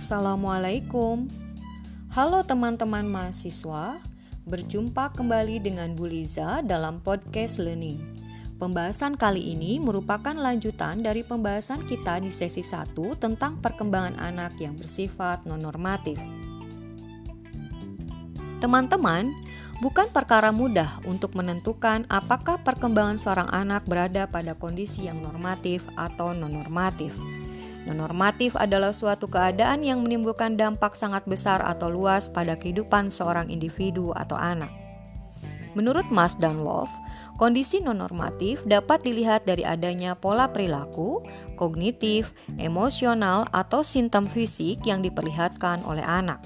Assalamualaikum. Halo teman-teman mahasiswa, berjumpa kembali dengan Bu Liza dalam podcast Learning. Pembahasan kali ini merupakan lanjutan dari pembahasan kita di sesi 1 tentang perkembangan anak yang bersifat non-normatif. Teman-teman, bukan perkara mudah untuk menentukan apakah perkembangan seorang anak berada pada kondisi yang normatif atau non-normatif. Non-normatif adalah suatu keadaan yang menimbulkan dampak sangat besar atau luas pada kehidupan seorang individu atau anak. Menurut Mas dan Love, kondisi non-normatif dapat dilihat dari adanya pola perilaku, kognitif, emosional, atau simptom fisik yang diperlihatkan oleh anak.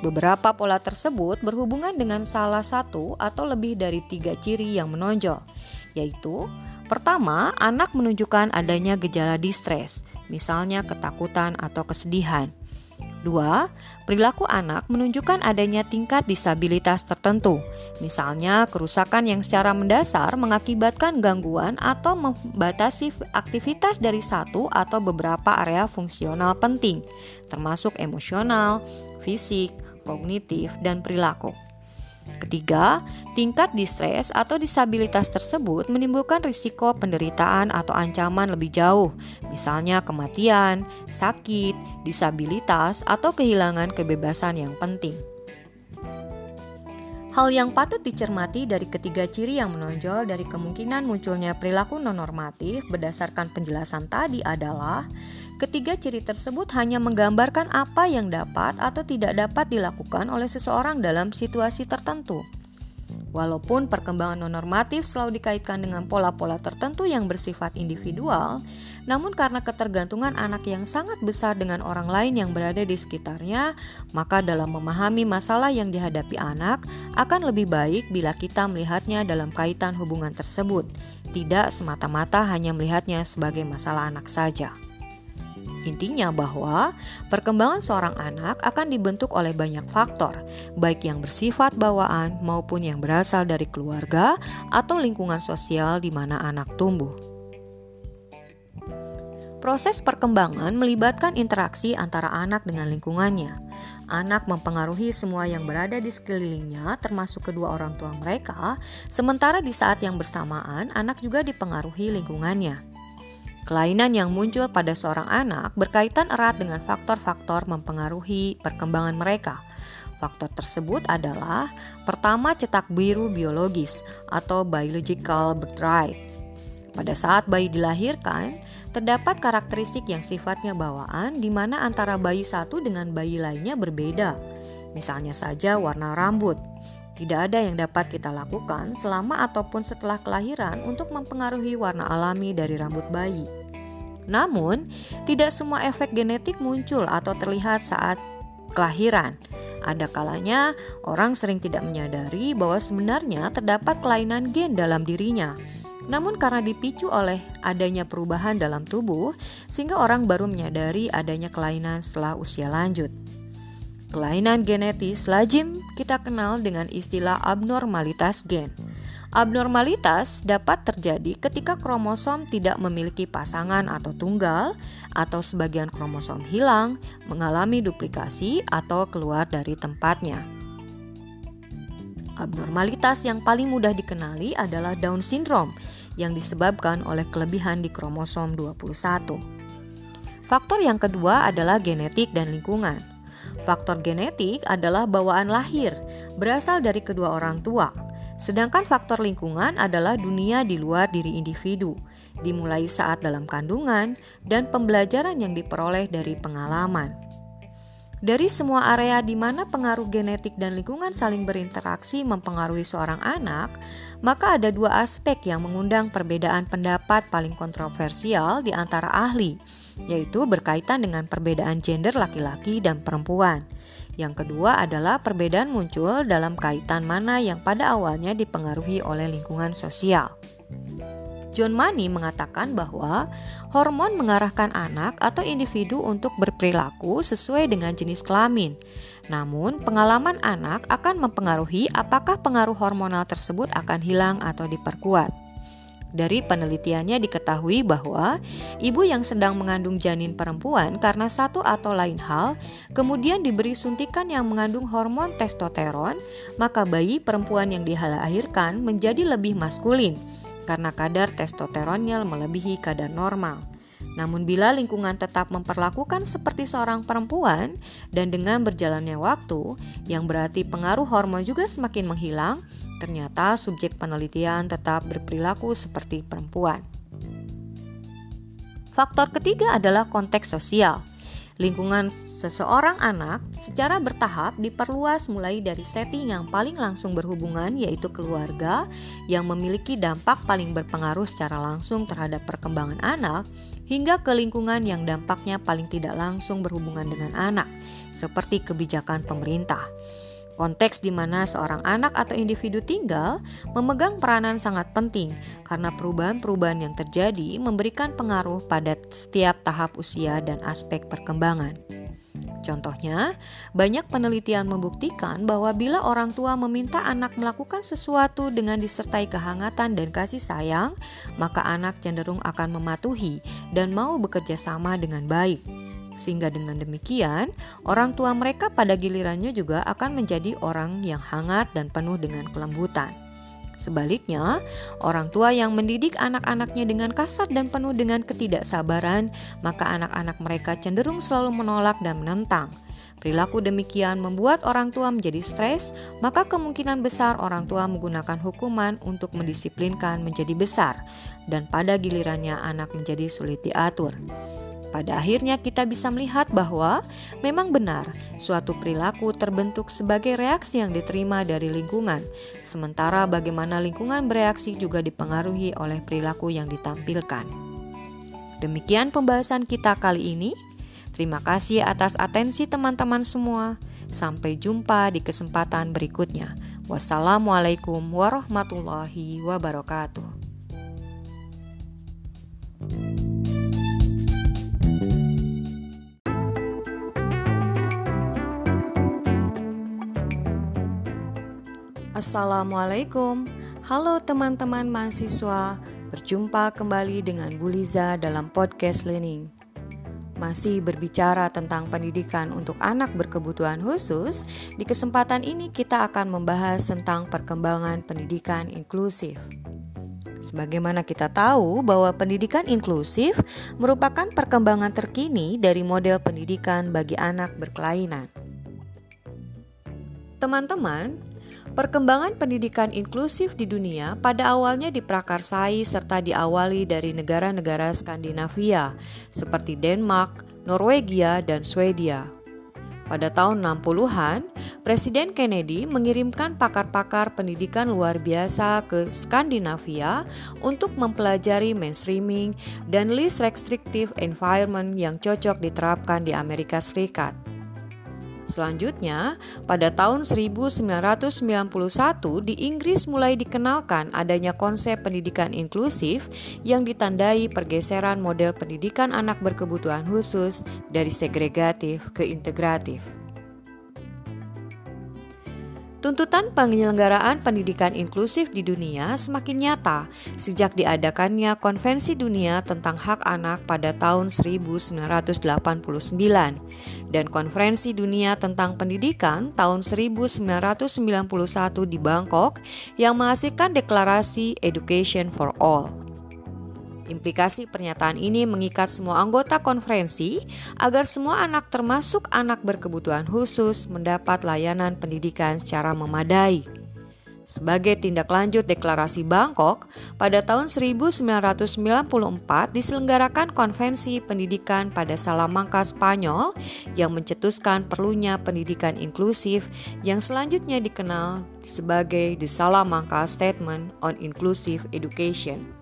Beberapa pola tersebut berhubungan dengan salah satu atau lebih dari tiga ciri yang menonjol, yaitu pertama, anak menunjukkan adanya gejala distres, misalnya ketakutan atau kesedihan. Dua, perilaku anak menunjukkan adanya tingkat disabilitas tertentu, misalnya kerusakan yang secara mendasar mengakibatkan gangguan atau membatasi aktivitas dari satu atau beberapa area fungsional penting, termasuk emosional, fisik, kognitif, dan perilaku. Ketiga, tingkat distres atau disabilitas tersebut menimbulkan risiko penderitaan atau ancaman lebih jauh, misalnya kematian, sakit, disabilitas, atau kehilangan kebebasan yang penting. Hal yang patut dicermati dari ketiga ciri yang menonjol dari kemungkinan munculnya perilaku non-normatif berdasarkan penjelasan tadi adalah Ketiga ciri tersebut hanya menggambarkan apa yang dapat atau tidak dapat dilakukan oleh seseorang dalam situasi tertentu. Walaupun perkembangan non-normatif selalu dikaitkan dengan pola-pola tertentu yang bersifat individual, namun karena ketergantungan anak yang sangat besar dengan orang lain yang berada di sekitarnya, maka dalam memahami masalah yang dihadapi anak akan lebih baik bila kita melihatnya dalam kaitan hubungan tersebut, tidak semata-mata hanya melihatnya sebagai masalah anak saja. Intinya bahwa perkembangan seorang anak akan dibentuk oleh banyak faktor, baik yang bersifat bawaan maupun yang berasal dari keluarga atau lingkungan sosial di mana anak tumbuh. Proses perkembangan melibatkan interaksi antara anak dengan lingkungannya. Anak mempengaruhi semua yang berada di sekelilingnya, termasuk kedua orang tua mereka, sementara di saat yang bersamaan anak juga dipengaruhi lingkungannya. Kelainan yang muncul pada seorang anak berkaitan erat dengan faktor-faktor mempengaruhi perkembangan mereka. Faktor tersebut adalah pertama cetak biru biologis atau biological birthright. Pada saat bayi dilahirkan, terdapat karakteristik yang sifatnya bawaan di mana antara bayi satu dengan bayi lainnya berbeda. Misalnya saja warna rambut. Tidak ada yang dapat kita lakukan selama ataupun setelah kelahiran untuk mempengaruhi warna alami dari rambut bayi. Namun, tidak semua efek genetik muncul atau terlihat saat kelahiran. Ada kalanya orang sering tidak menyadari bahwa sebenarnya terdapat kelainan gen dalam dirinya. Namun karena dipicu oleh adanya perubahan dalam tubuh, sehingga orang baru menyadari adanya kelainan setelah usia lanjut. Kelainan genetis lazim kita kenal dengan istilah abnormalitas gen. Abnormalitas dapat terjadi ketika kromosom tidak memiliki pasangan atau tunggal, atau sebagian kromosom hilang, mengalami duplikasi, atau keluar dari tempatnya. Abnormalitas yang paling mudah dikenali adalah Down syndrome yang disebabkan oleh kelebihan di kromosom 21. Faktor yang kedua adalah genetik dan lingkungan. Faktor genetik adalah bawaan lahir, berasal dari kedua orang tua. Sedangkan faktor lingkungan adalah dunia di luar diri individu, dimulai saat dalam kandungan dan pembelajaran yang diperoleh dari pengalaman. Dari semua area di mana pengaruh genetik dan lingkungan saling berinteraksi mempengaruhi seorang anak, maka ada dua aspek yang mengundang perbedaan pendapat paling kontroversial di antara ahli, yaitu berkaitan dengan perbedaan gender laki-laki dan perempuan. Yang kedua adalah perbedaan muncul dalam kaitan mana yang pada awalnya dipengaruhi oleh lingkungan sosial. John Money mengatakan bahwa hormon mengarahkan anak atau individu untuk berperilaku sesuai dengan jenis kelamin. Namun, pengalaman anak akan mempengaruhi apakah pengaruh hormonal tersebut akan hilang atau diperkuat. Dari penelitiannya diketahui bahwa ibu yang sedang mengandung janin perempuan karena satu atau lain hal kemudian diberi suntikan yang mengandung hormon testosteron, maka bayi perempuan yang dilahirkan menjadi lebih maskulin karena kadar testosteronnya melebihi kadar normal. Namun bila lingkungan tetap memperlakukan seperti seorang perempuan dan dengan berjalannya waktu, yang berarti pengaruh hormon juga semakin menghilang, ternyata subjek penelitian tetap berperilaku seperti perempuan. Faktor ketiga adalah konteks sosial. Lingkungan seseorang anak secara bertahap diperluas mulai dari setting yang paling langsung berhubungan yaitu keluarga yang memiliki dampak paling berpengaruh secara langsung terhadap perkembangan anak hingga ke lingkungan yang dampaknya paling tidak langsung berhubungan dengan anak seperti kebijakan pemerintah. Konteks di mana seorang anak atau individu tinggal memegang peranan sangat penting karena perubahan-perubahan yang terjadi memberikan pengaruh pada setiap tahap usia dan aspek perkembangan. Contohnya, banyak penelitian membuktikan bahwa bila orang tua meminta anak melakukan sesuatu dengan disertai kehangatan dan kasih sayang, maka anak cenderung akan mematuhi dan mau bekerja sama dengan baik sehingga dengan demikian orang tua mereka pada gilirannya juga akan menjadi orang yang hangat dan penuh dengan kelembutan. Sebaliknya, orang tua yang mendidik anak-anaknya dengan kasar dan penuh dengan ketidaksabaran, maka anak-anak mereka cenderung selalu menolak dan menentang. Perilaku demikian membuat orang tua menjadi stres, maka kemungkinan besar orang tua menggunakan hukuman untuk mendisiplinkan menjadi besar, dan pada gilirannya anak menjadi sulit diatur. Pada akhirnya kita bisa melihat bahwa memang benar suatu perilaku terbentuk sebagai reaksi yang diterima dari lingkungan, sementara bagaimana lingkungan bereaksi juga dipengaruhi oleh perilaku yang ditampilkan. Demikian pembahasan kita kali ini. Terima kasih atas atensi teman-teman semua. Sampai jumpa di kesempatan berikutnya. Wassalamualaikum warahmatullahi wabarakatuh. Assalamualaikum, halo teman-teman mahasiswa. Berjumpa kembali dengan Bu Liza dalam podcast Learning. Masih berbicara tentang pendidikan untuk anak berkebutuhan khusus, di kesempatan ini kita akan membahas tentang perkembangan pendidikan inklusif. Sebagaimana kita tahu bahwa pendidikan inklusif merupakan perkembangan terkini dari model pendidikan bagi anak berkelainan. Teman-teman, Perkembangan pendidikan inklusif di dunia pada awalnya diprakarsai serta diawali dari negara-negara Skandinavia seperti Denmark, Norwegia, dan Swedia. Pada tahun 60-an, Presiden Kennedy mengirimkan pakar-pakar pendidikan luar biasa ke Skandinavia untuk mempelajari mainstreaming dan least restrictive environment yang cocok diterapkan di Amerika Serikat. Selanjutnya, pada tahun 1991 di Inggris mulai dikenalkan adanya konsep pendidikan inklusif yang ditandai pergeseran model pendidikan anak berkebutuhan khusus dari segregatif ke integratif. Tuntutan penyelenggaraan pendidikan inklusif di dunia semakin nyata sejak diadakannya Konvensi Dunia tentang Hak Anak pada tahun 1989 dan Konferensi Dunia tentang Pendidikan tahun 1991 di Bangkok yang menghasilkan deklarasi Education for All. Implikasi pernyataan ini mengikat semua anggota konferensi agar semua anak termasuk anak berkebutuhan khusus mendapat layanan pendidikan secara memadai. Sebagai tindak lanjut deklarasi Bangkok, pada tahun 1994 diselenggarakan konvensi pendidikan pada Salamanca, Spanyol yang mencetuskan perlunya pendidikan inklusif yang selanjutnya dikenal sebagai The Salamanca Statement on Inclusive Education.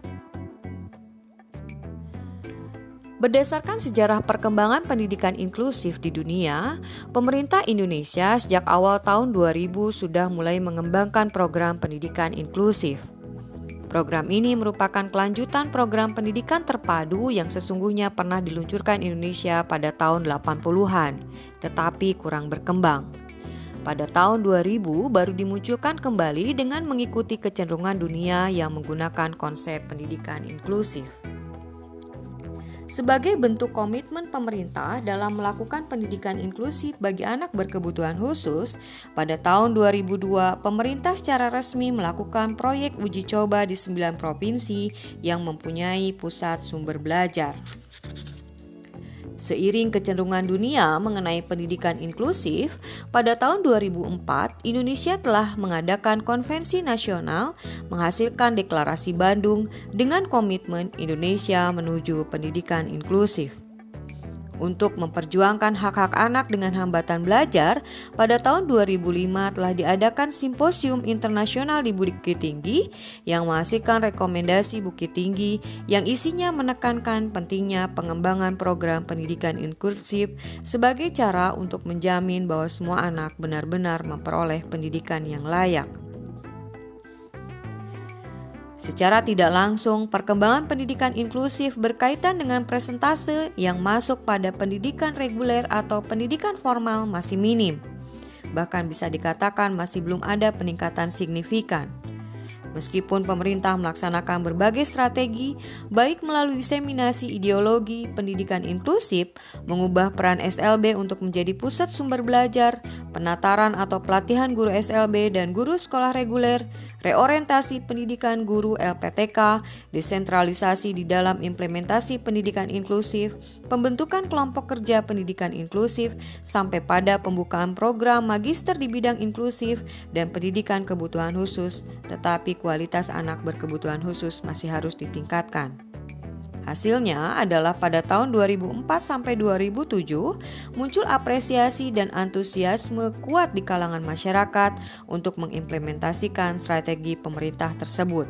Berdasarkan sejarah perkembangan pendidikan inklusif di dunia, pemerintah Indonesia sejak awal tahun 2000 sudah mulai mengembangkan program pendidikan inklusif. Program ini merupakan kelanjutan program pendidikan terpadu yang sesungguhnya pernah diluncurkan Indonesia pada tahun 80-an, tetapi kurang berkembang. Pada tahun 2000 baru dimunculkan kembali dengan mengikuti kecenderungan dunia yang menggunakan konsep pendidikan inklusif. Sebagai bentuk komitmen pemerintah dalam melakukan pendidikan inklusif bagi anak berkebutuhan khusus, pada tahun 2002 pemerintah secara resmi melakukan proyek uji coba di 9 provinsi yang mempunyai pusat sumber belajar. Seiring kecenderungan dunia mengenai pendidikan inklusif, pada tahun 2004 Indonesia telah mengadakan konvensi nasional menghasilkan deklarasi Bandung dengan komitmen Indonesia menuju pendidikan inklusif untuk memperjuangkan hak-hak anak dengan hambatan belajar, pada tahun 2005 telah diadakan Simposium Internasional di Bukit Tinggi yang menghasilkan rekomendasi Bukit Tinggi yang isinya menekankan pentingnya pengembangan program pendidikan inklusif sebagai cara untuk menjamin bahwa semua anak benar-benar memperoleh pendidikan yang layak. Secara tidak langsung, perkembangan pendidikan inklusif berkaitan dengan presentase yang masuk pada pendidikan reguler atau pendidikan formal masih minim. Bahkan bisa dikatakan masih belum ada peningkatan signifikan. Meskipun pemerintah melaksanakan berbagai strategi, baik melalui diseminasi ideologi pendidikan inklusif, mengubah peran SLB untuk menjadi pusat sumber belajar, penataran atau pelatihan guru SLB dan guru sekolah reguler, reorientasi pendidikan guru LPTK, desentralisasi di dalam implementasi pendidikan inklusif, pembentukan kelompok kerja pendidikan inklusif, sampai pada pembukaan program magister di bidang inklusif dan pendidikan kebutuhan khusus, tetapi kualitas anak berkebutuhan khusus masih harus ditingkatkan. Hasilnya adalah pada tahun 2004 sampai 2007 muncul apresiasi dan antusiasme kuat di kalangan masyarakat untuk mengimplementasikan strategi pemerintah tersebut.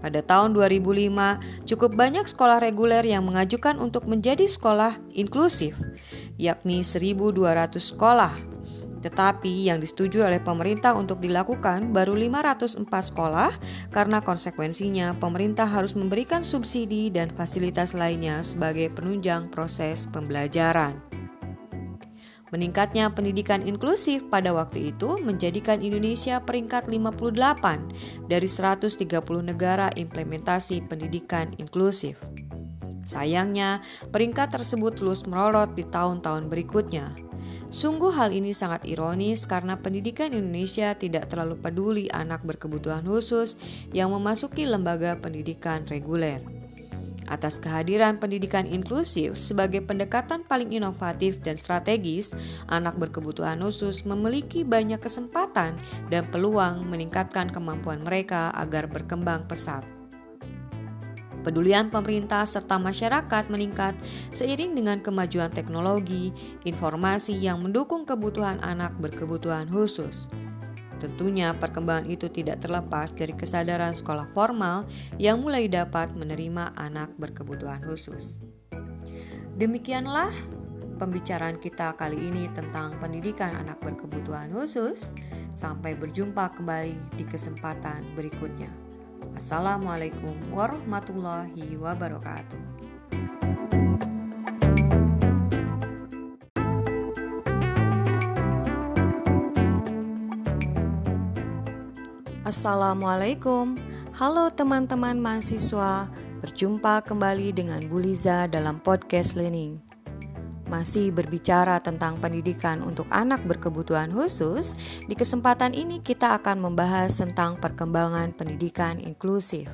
Pada tahun 2005, cukup banyak sekolah reguler yang mengajukan untuk menjadi sekolah inklusif, yakni 1.200 sekolah tetapi yang disetujui oleh pemerintah untuk dilakukan baru 504 sekolah karena konsekuensinya pemerintah harus memberikan subsidi dan fasilitas lainnya sebagai penunjang proses pembelajaran. Meningkatnya pendidikan inklusif pada waktu itu menjadikan Indonesia peringkat 58 dari 130 negara implementasi pendidikan inklusif. Sayangnya, peringkat tersebut terus merorot di tahun-tahun berikutnya. Sungguh hal ini sangat ironis karena pendidikan Indonesia tidak terlalu peduli anak berkebutuhan khusus yang memasuki lembaga pendidikan reguler. Atas kehadiran pendidikan inklusif sebagai pendekatan paling inovatif dan strategis, anak berkebutuhan khusus memiliki banyak kesempatan dan peluang meningkatkan kemampuan mereka agar berkembang pesat. Kepedulian pemerintah serta masyarakat meningkat seiring dengan kemajuan teknologi, informasi yang mendukung kebutuhan anak berkebutuhan khusus. Tentunya perkembangan itu tidak terlepas dari kesadaran sekolah formal yang mulai dapat menerima anak berkebutuhan khusus. Demikianlah pembicaraan kita kali ini tentang pendidikan anak berkebutuhan khusus. Sampai berjumpa kembali di kesempatan berikutnya. Assalamualaikum warahmatullahi wabarakatuh. Assalamualaikum, halo teman-teman mahasiswa. Berjumpa kembali dengan Bu Liza dalam podcast Learning masih berbicara tentang pendidikan untuk anak berkebutuhan khusus, di kesempatan ini kita akan membahas tentang perkembangan pendidikan inklusif.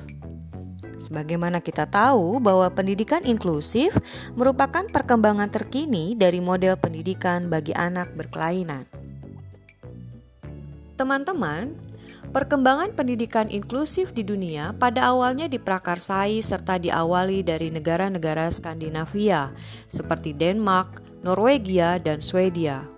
Sebagaimana kita tahu bahwa pendidikan inklusif merupakan perkembangan terkini dari model pendidikan bagi anak berkelainan. Teman-teman, Perkembangan pendidikan inklusif di dunia pada awalnya diprakarsai serta diawali dari negara-negara Skandinavia seperti Denmark, Norwegia, dan Swedia.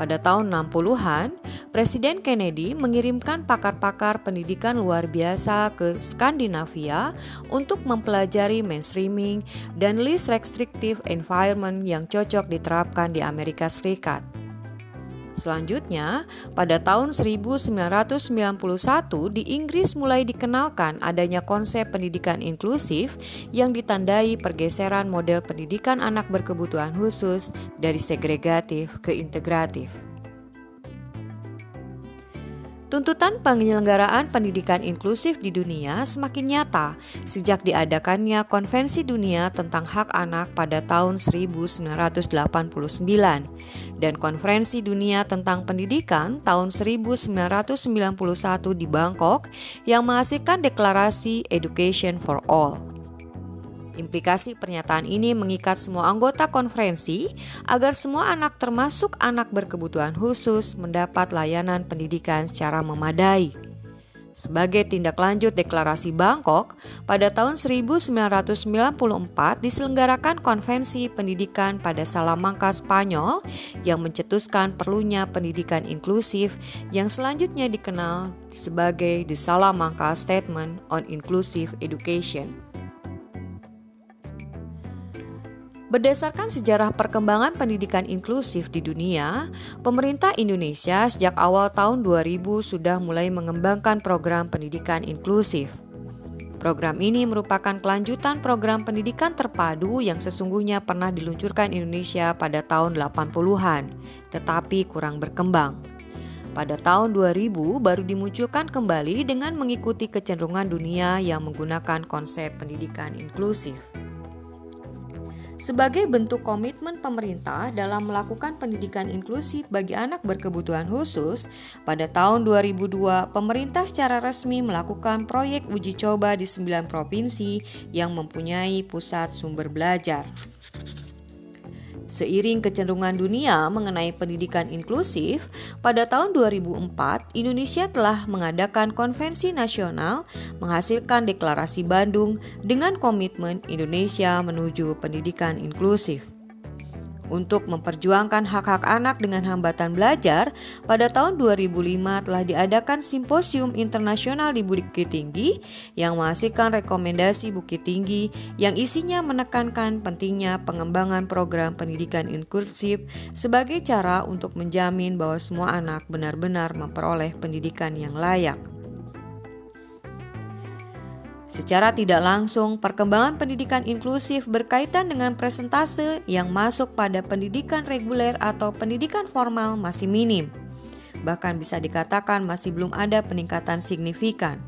Pada tahun 60-an, Presiden Kennedy mengirimkan pakar-pakar pendidikan luar biasa ke Skandinavia untuk mempelajari mainstreaming dan least restrictive environment yang cocok diterapkan di Amerika Serikat. Selanjutnya, pada tahun 1991 di Inggris mulai dikenalkan adanya konsep pendidikan inklusif yang ditandai pergeseran model pendidikan anak berkebutuhan khusus dari segregatif ke integratif. Tuntutan penyelenggaraan pendidikan inklusif di dunia semakin nyata sejak diadakannya Konvensi Dunia tentang Hak Anak pada tahun 1989 dan Konferensi Dunia tentang Pendidikan tahun 1991 di Bangkok yang menghasilkan deklarasi Education for All. Implikasi pernyataan ini mengikat semua anggota konferensi agar semua anak termasuk anak berkebutuhan khusus mendapat layanan pendidikan secara memadai. Sebagai tindak lanjut deklarasi Bangkok, pada tahun 1994 diselenggarakan konvensi pendidikan pada Salamanca, Spanyol yang mencetuskan perlunya pendidikan inklusif yang selanjutnya dikenal sebagai The Salamanca Statement on Inclusive Education. Berdasarkan sejarah perkembangan pendidikan inklusif di dunia, pemerintah Indonesia sejak awal tahun 2000 sudah mulai mengembangkan program pendidikan inklusif. Program ini merupakan kelanjutan program pendidikan terpadu yang sesungguhnya pernah diluncurkan Indonesia pada tahun 80-an, tetapi kurang berkembang. Pada tahun 2000 baru dimunculkan kembali dengan mengikuti kecenderungan dunia yang menggunakan konsep pendidikan inklusif. Sebagai bentuk komitmen pemerintah dalam melakukan pendidikan inklusif bagi anak berkebutuhan khusus, pada tahun 2002 pemerintah secara resmi melakukan proyek uji coba di 9 provinsi yang mempunyai pusat sumber belajar. Seiring kecenderungan dunia mengenai pendidikan inklusif, pada tahun 2004 Indonesia telah mengadakan konvensi nasional menghasilkan deklarasi Bandung dengan komitmen Indonesia menuju pendidikan inklusif. Untuk memperjuangkan hak-hak anak dengan hambatan belajar, pada tahun 2005 telah diadakan Simposium Internasional di Bukit Tinggi yang menghasilkan rekomendasi Bukit Tinggi yang isinya menekankan pentingnya pengembangan program pendidikan inklusif sebagai cara untuk menjamin bahwa semua anak benar-benar memperoleh pendidikan yang layak. Secara tidak langsung, perkembangan pendidikan inklusif berkaitan dengan presentase yang masuk pada pendidikan reguler atau pendidikan formal masih minim. Bahkan bisa dikatakan masih belum ada peningkatan signifikan.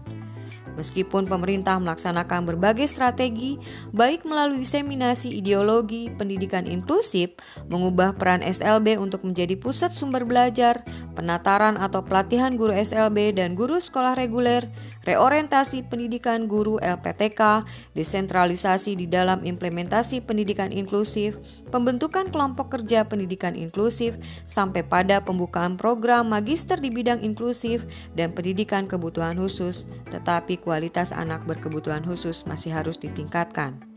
Meskipun pemerintah melaksanakan berbagai strategi, baik melalui diseminasi ideologi pendidikan inklusif, mengubah peran SLB untuk menjadi pusat sumber belajar, penataran atau pelatihan guru SLB dan guru sekolah reguler, reorientasi pendidikan guru LPTK, desentralisasi di dalam implementasi pendidikan inklusif, pembentukan kelompok kerja pendidikan inklusif, sampai pada pembukaan program magister di bidang inklusif dan pendidikan kebutuhan khusus, tetapi kualitas anak berkebutuhan khusus masih harus ditingkatkan.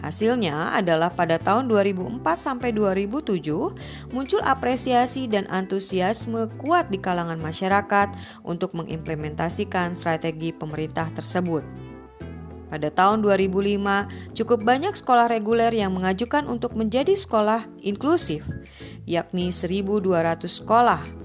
Hasilnya adalah pada tahun 2004 sampai 2007 muncul apresiasi dan antusiasme kuat di kalangan masyarakat untuk mengimplementasikan strategi pemerintah tersebut. Pada tahun 2005, cukup banyak sekolah reguler yang mengajukan untuk menjadi sekolah inklusif, yakni 1.200 sekolah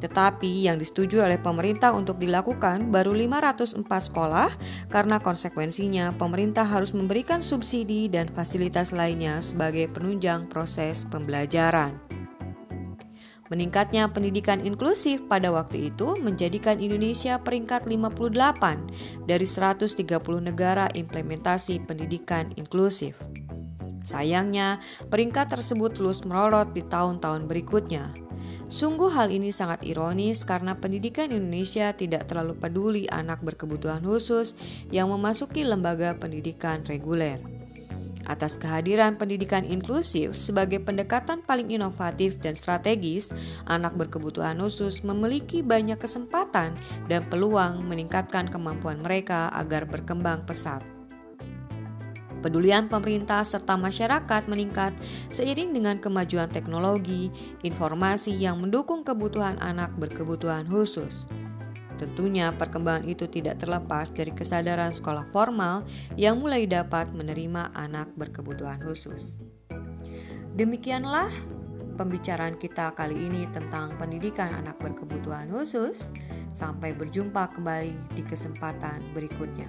tetapi yang disetujui oleh pemerintah untuk dilakukan baru 504 sekolah karena konsekuensinya pemerintah harus memberikan subsidi dan fasilitas lainnya sebagai penunjang proses pembelajaran. Meningkatnya pendidikan inklusif pada waktu itu menjadikan Indonesia peringkat 58 dari 130 negara implementasi pendidikan inklusif. Sayangnya, peringkat tersebut terus merorot di tahun-tahun berikutnya. Sungguh hal ini sangat ironis karena pendidikan Indonesia tidak terlalu peduli anak berkebutuhan khusus yang memasuki lembaga pendidikan reguler. Atas kehadiran pendidikan inklusif sebagai pendekatan paling inovatif dan strategis, anak berkebutuhan khusus memiliki banyak kesempatan dan peluang meningkatkan kemampuan mereka agar berkembang pesat. Kepedulian pemerintah serta masyarakat meningkat seiring dengan kemajuan teknologi, informasi yang mendukung kebutuhan anak berkebutuhan khusus. Tentunya perkembangan itu tidak terlepas dari kesadaran sekolah formal yang mulai dapat menerima anak berkebutuhan khusus. Demikianlah pembicaraan kita kali ini tentang pendidikan anak berkebutuhan khusus. Sampai berjumpa kembali di kesempatan berikutnya.